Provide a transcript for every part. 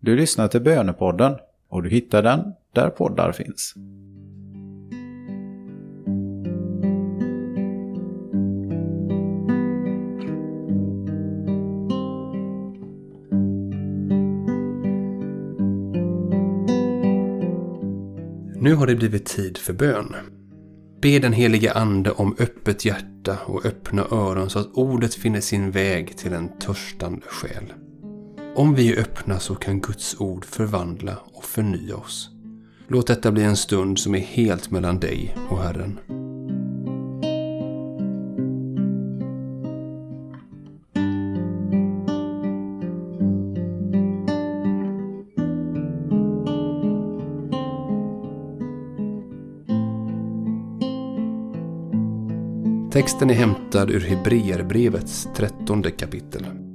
Du lyssnar till Bönepodden och du hittar den där poddar finns. Nu har det blivit tid för bön. Be den helige Ande om öppet hjärta och öppna öron så att ordet finner sin väg till en törstande själ. Om vi är öppna så kan Guds ord förvandla och förnya oss. Låt detta bli en stund som är helt mellan dig och Herren. Texten är hämtad ur Hebreerbrevets trettonde kapitel.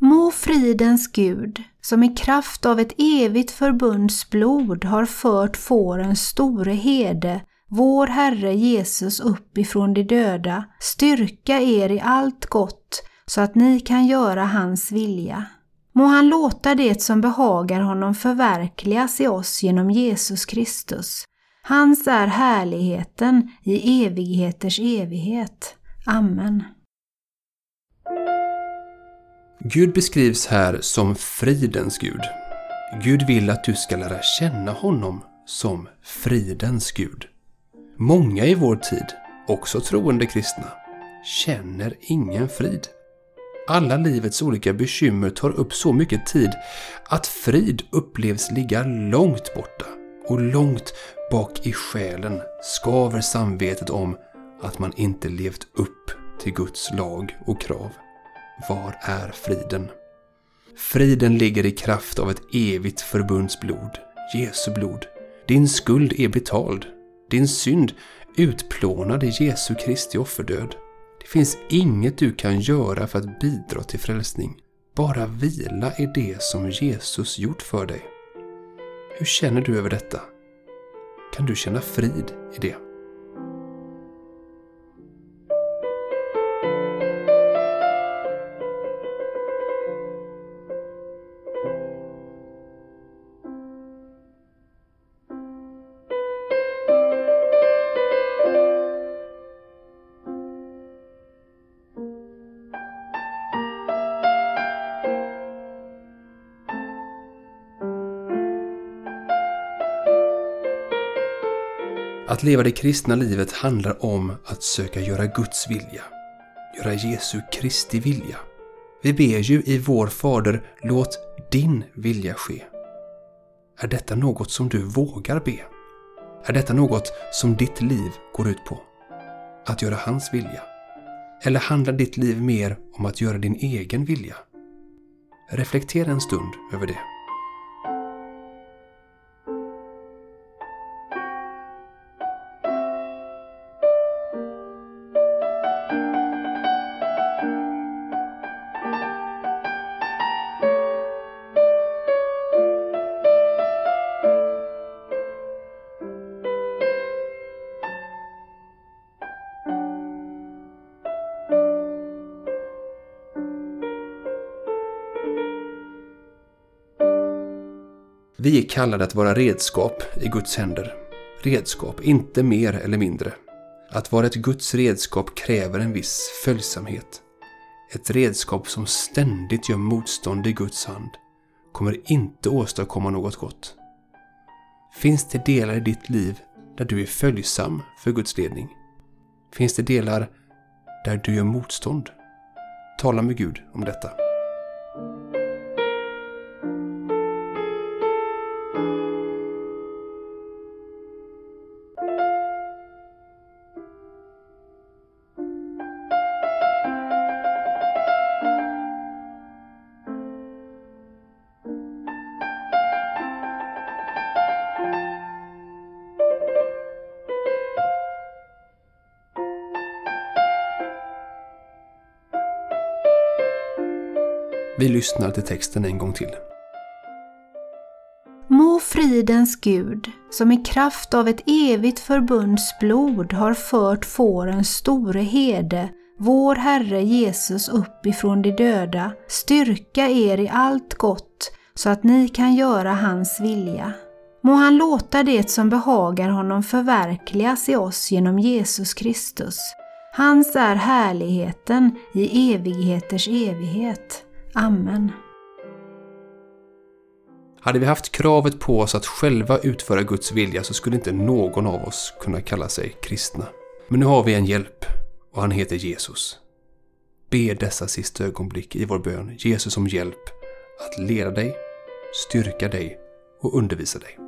Må fridens Gud, som i kraft av ett evigt förbunds blod har fört fårens store herde, vår Herre Jesus upp ifrån de döda, styrka er i allt gott så att ni kan göra hans vilja. Må han låta det som behagar honom förverkligas i oss genom Jesus Kristus. Hans är härligheten i evigheters evighet. Amen. Gud beskrivs här som fridens Gud. Gud vill att du ska lära känna honom som fridens Gud. Många i vår tid, också troende kristna, känner ingen frid. Alla livets olika bekymmer tar upp så mycket tid att frid upplevs ligga långt borta och långt bak i själen skaver samvetet om att man inte levt upp till Guds lag och krav. Var är friden? Friden ligger i kraft av ett evigt förbunds blod, Jesu blod. Din skuld är betald, din synd utplånad i Jesu Kristi offerdöd. Det finns inget du kan göra för att bidra till frälsning. Bara vila i det som Jesus gjort för dig. Hur känner du över detta? Kan du känna frid i det? Att leva det kristna livet handlar om att söka göra Guds vilja. Göra Jesu Kristi vilja. Vi ber ju i vår Fader, låt din vilja ske. Är detta något som du vågar be? Är detta något som ditt liv går ut på? Att göra hans vilja? Eller handlar ditt liv mer om att göra din egen vilja? Reflektera en stund över det. Vi är kallade att vara redskap i Guds händer. Redskap, inte mer eller mindre. Att vara ett Guds redskap kräver en viss följsamhet. Ett redskap som ständigt gör motstånd i Guds hand kommer inte åstadkomma något gott. Finns det delar i ditt liv där du är följsam för Guds ledning? Finns det delar där du gör motstånd? Tala med Gud om detta. Vi lyssnar till texten en gång till. Må fridens Gud, som i kraft av ett evigt förbunds blod har fört fårens store herde, vår Herre Jesus upp ifrån de döda, styrka er i allt gott så att ni kan göra hans vilja. Må han låta det som behagar honom förverkligas i oss genom Jesus Kristus. Hans är härligheten i evigheters evighet. Amen. Hade vi haft kravet på oss att själva utföra Guds vilja så skulle inte någon av oss kunna kalla sig kristna. Men nu har vi en hjälp och han heter Jesus. Be dessa sista ögonblick i vår bön Jesus om hjälp att leda dig, styrka dig och undervisa dig.